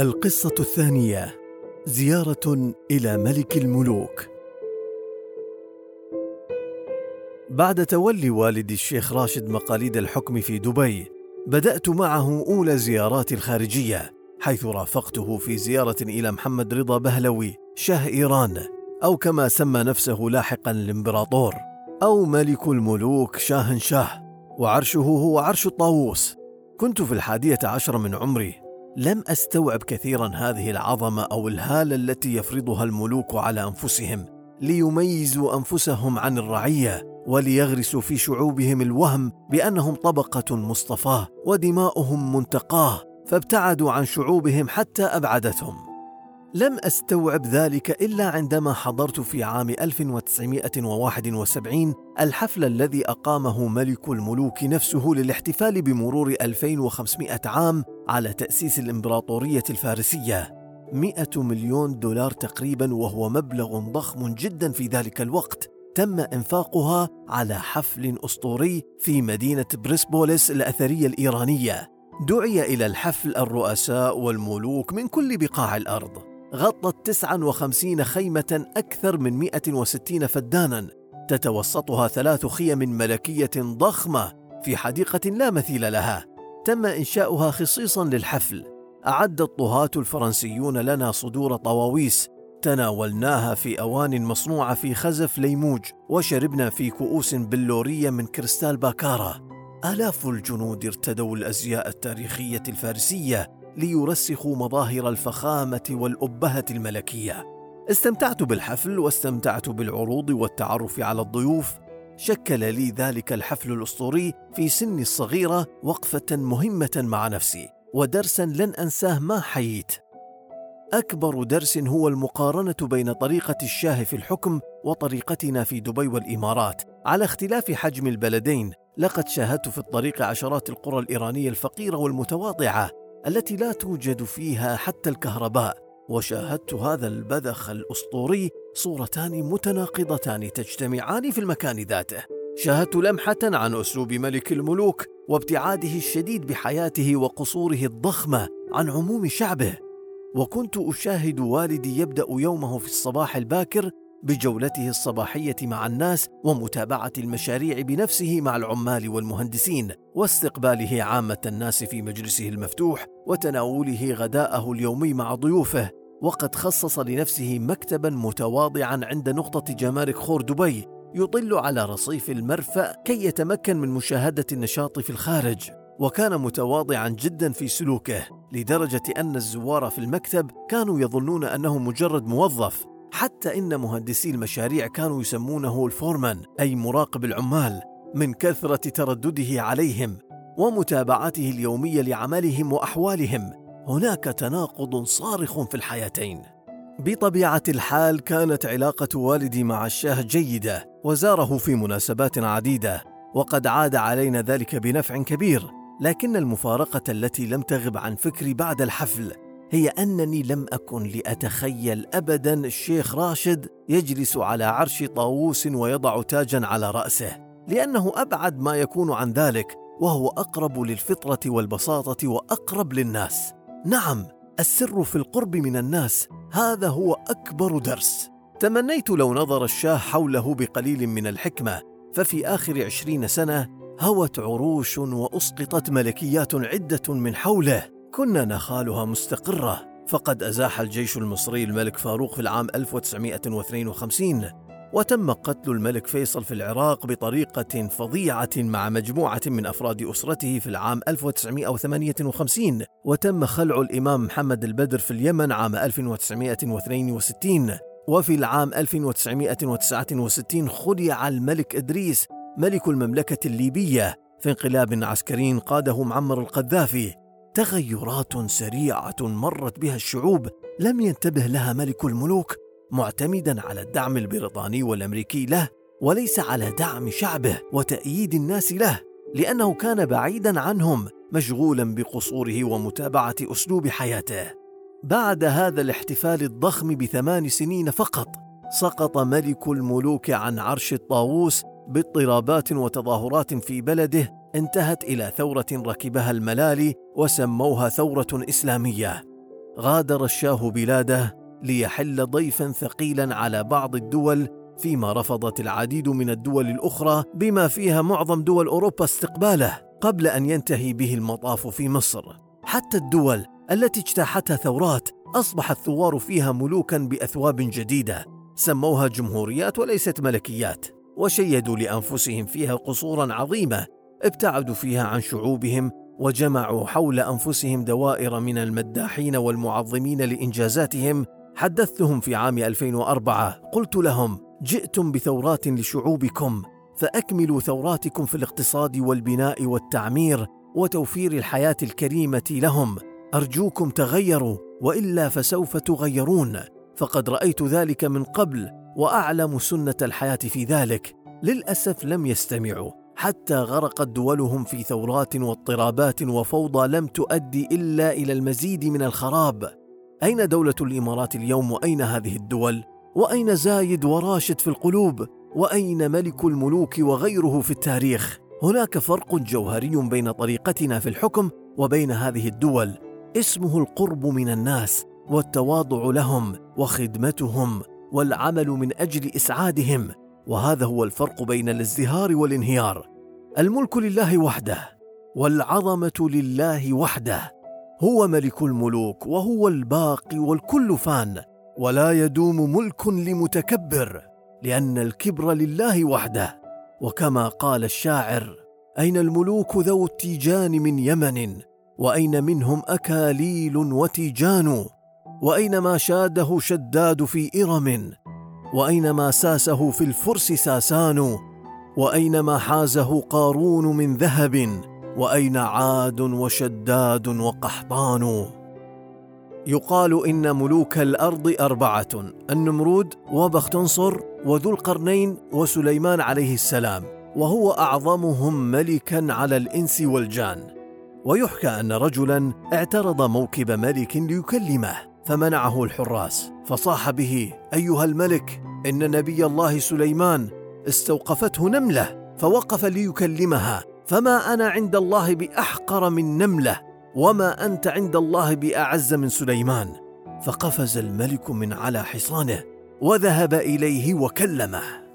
القصة الثانية زيارة إلى ملك الملوك. بعد تولي والدي الشيخ راشد مقاليد الحكم في دبي بدأت معه أولى زياراتي الخارجية حيث رافقته في زيارة إلى محمد رضا بهلوي شاه إيران أو كما سمى نفسه لاحقا الإمبراطور أو ملك الملوك شاه شاه وعرشه هو عرش الطاووس. كنت في الحادية عشر من عمري. لم أستوعب كثيرا هذه العظمة أو الهالة التي يفرضها الملوك على أنفسهم ليميزوا أنفسهم عن الرعية وليغرسوا في شعوبهم الوهم بأنهم طبقة مصطفاة ودماؤهم منتقاة فابتعدوا عن شعوبهم حتى أبعدتهم. لم أستوعب ذلك إلا عندما حضرت في عام 1971 الحفل الذي أقامه ملك الملوك نفسه للاحتفال بمرور 2500 عام على تأسيس الإمبراطورية الفارسية. 100 مليون دولار تقريبا وهو مبلغ ضخم جدا في ذلك الوقت. تم إنفاقها على حفل أسطوري في مدينة بريسبوليس الأثرية الإيرانية. دعي إلى الحفل الرؤساء والملوك من كل بقاع الأرض. غطت 59 خيمة أكثر من 160 فدانا. تتوسطها ثلاث خيم ملكية ضخمة في حديقة لا مثيل لها. تم إنشاؤها خصيصا للحفل. أعد الطهاة الفرنسيون لنا صدور طواويس. تناولناها في أوان مصنوعة في خزف ليموج وشربنا في كؤوس بلورية من كريستال باكارا. آلاف الجنود ارتدوا الأزياء التاريخية الفارسية ليرسخوا مظاهر الفخامة والأبهة الملكية. استمتعت بالحفل واستمتعت بالعروض والتعرف على الضيوف. شكل لي ذلك الحفل الأسطوري في سني الصغيرة وقفة مهمة مع نفسي ودرسا لن أنساه ما حييت. أكبر درس هو المقارنة بين طريقة الشاه في الحكم وطريقتنا في دبي والإمارات. على اختلاف حجم البلدين لقد شاهدت في الطريق عشرات القرى الإيرانية الفقيرة والمتواضعة. التي لا توجد فيها حتى الكهرباء وشاهدت هذا البذخ الأسطوري صورتان متناقضتان تجتمعان في المكان ذاته. شاهدت لمحة عن أسلوب ملك الملوك وابتعاده الشديد بحياته وقصوره الضخمة عن عموم شعبه. وكنت أشاهد والدي يبدأ يومه في الصباح الباكر بجولته الصباحية مع الناس ومتابعة المشاريع بنفسه مع العمال والمهندسين واستقباله عامة الناس في مجلسه المفتوح وتناوله غداءه اليومي مع ضيوفه. وقد خصص لنفسه مكتبا متواضعا عند نقطة جمارك خور دبي يطل على رصيف المرفأ كي يتمكن من مشاهدة النشاط في الخارج. وكان متواضعا جدا في سلوكه لدرجة أن الزوار في المكتب كانوا يظنون أنه مجرد موظف. حتى إن مهندسي المشاريع كانوا يسمونه الفورمان أي مراقب العمال من كثرة تردده عليهم ومتابعته اليومية لعملهم وأحوالهم. هناك تناقض صارخ في الحياتين. بطبيعة الحال كانت علاقة والدي مع الشاه جيدة وزاره في مناسبات عديدة وقد عاد علينا ذلك بنفع كبير لكن المفارقة التي لم تغب عن فكري بعد الحفل هي أنني لم أكن لأتخيل ابدا الشيخ راشد يجلس على عرش طاووس ويضع تاجا على رأسه لأنه أبعد ما يكون عن ذلك وهو أقرب للفطرة والبساطة وأقرب للناس. نعم السر في القرب من الناس هذا هو أكبر درس. تمنيت لو نظر الشاه حوله بقليل من الحكمة ففي آخر عشرين سنة هوت عروش وأسقطت ملكيات عدة من حوله. كنا نخالها مستقرة فقد أزاح الجيش المصري الملك فاروق في العام 1952 وتم قتل الملك فيصل في العراق بطريقة فظيعة مع مجموعة من أفراد أسرته في العام 1958 وتم خلع الإمام محمد البدر في اليمن عام 1962 وفي العام 1969 خلع الملك إدريس ملك المملكة الليبية في انقلاب عسكري قاده معمر القذافي. تغيرات سريعة مرت بها الشعوب لم ينتبه لها ملك الملوك معتمدا على الدعم البريطاني والأمريكي له وليس على دعم شعبه وتأييد الناس له لأنه كان بعيدا عنهم مشغولا بقصوره ومتابعة أسلوب حياته. بعد هذا الاحتفال الضخم بثمان سنين فقط سقط ملك الملوك عن عرش الطاووس باضطرابات وتظاهرات في بلده انتهت إلى ثورة ركبها الملالي وسموها ثورة إسلامية. غادر الشاه بلاده ليحل ضيفا ثقيلا على بعض الدول فيما رفضت العديد من الدول الأخرى بما فيها معظم دول أوروبا استقباله قبل أن ينتهي به المطاف في مصر. حتى الدول التي اجتاحتها ثورات اصبح الثوار فيها ملوكا بأثواب جديدة. سموها جمهوريات وليست ملكيات. وشيدوا لأنفسهم فيها قصورا عظيمة ابتعدوا فيها عن شعوبهم وجمعوا حول أنفسهم دوائر من المداحين والمعظمين لإنجازاتهم. حدثتهم في عام 2004 قلت لهم جئتم بثورات لشعوبكم فأكملوا ثوراتكم في الاقتصاد والبناء والتعمير وتوفير الحياة الكريمة لهم. أرجوكم تغيروا وإلا فسوف تغيرون فقد رأيت ذلك من قبل وأعلم سنة الحياة في ذلك للأسف لم يستمعوا حتى غرقت دولهم في ثورات واضطرابات وفوضى لم تؤدي إلا إلى المزيد من الخراب. أين دولة الإمارات اليوم؟ وأين هذه الدول؟ وأين زايد وراشد في القلوب؟ وأين ملك الملوك وغيره في التاريخ؟ هناك فرق جوهري بين طريقتنا في الحكم وبين هذه الدول. اسمه القرب من الناس والتواضع لهم وخدمتهم. والعمل من أجل إسعادهم وهذا هو الفرق بين الازدهار والانهيار. الملك لله وحده والعظمة لله وحده هو ملك الملوك وهو الباقي والكل فان ولا يدوم ملك لمتكبر لأن الكبر لله وحده. وكما قال الشاعر أين الملوك ذوو التيجان من يمن وأين منهم أكاليل وتيجان؟ واين ما شاده شداد في إرم واين ما ساسه في الفرس ساسان واين ما حازه قارون من ذهب وأين عاد وشداد وقحطان. يقال إن ملوك الأرض أربعة النمرود وبختنصر وذو القرنين وسليمان عليه السلام وهو أعظمهم ملكا على الإنس والجان. ويحكى أن رجلا اعترض موكب ملك ليكلمه. فمنعه الحراس. فصاح به أيها الملك إن نبي الله سليمان استوقفته نملة فوقف ليكلمها فما أنا عند الله بأحقر من نملة وما أنت عند الله بأعز من سليمان. فقفز الملك من على حصانه وذهب إليه وكلمه.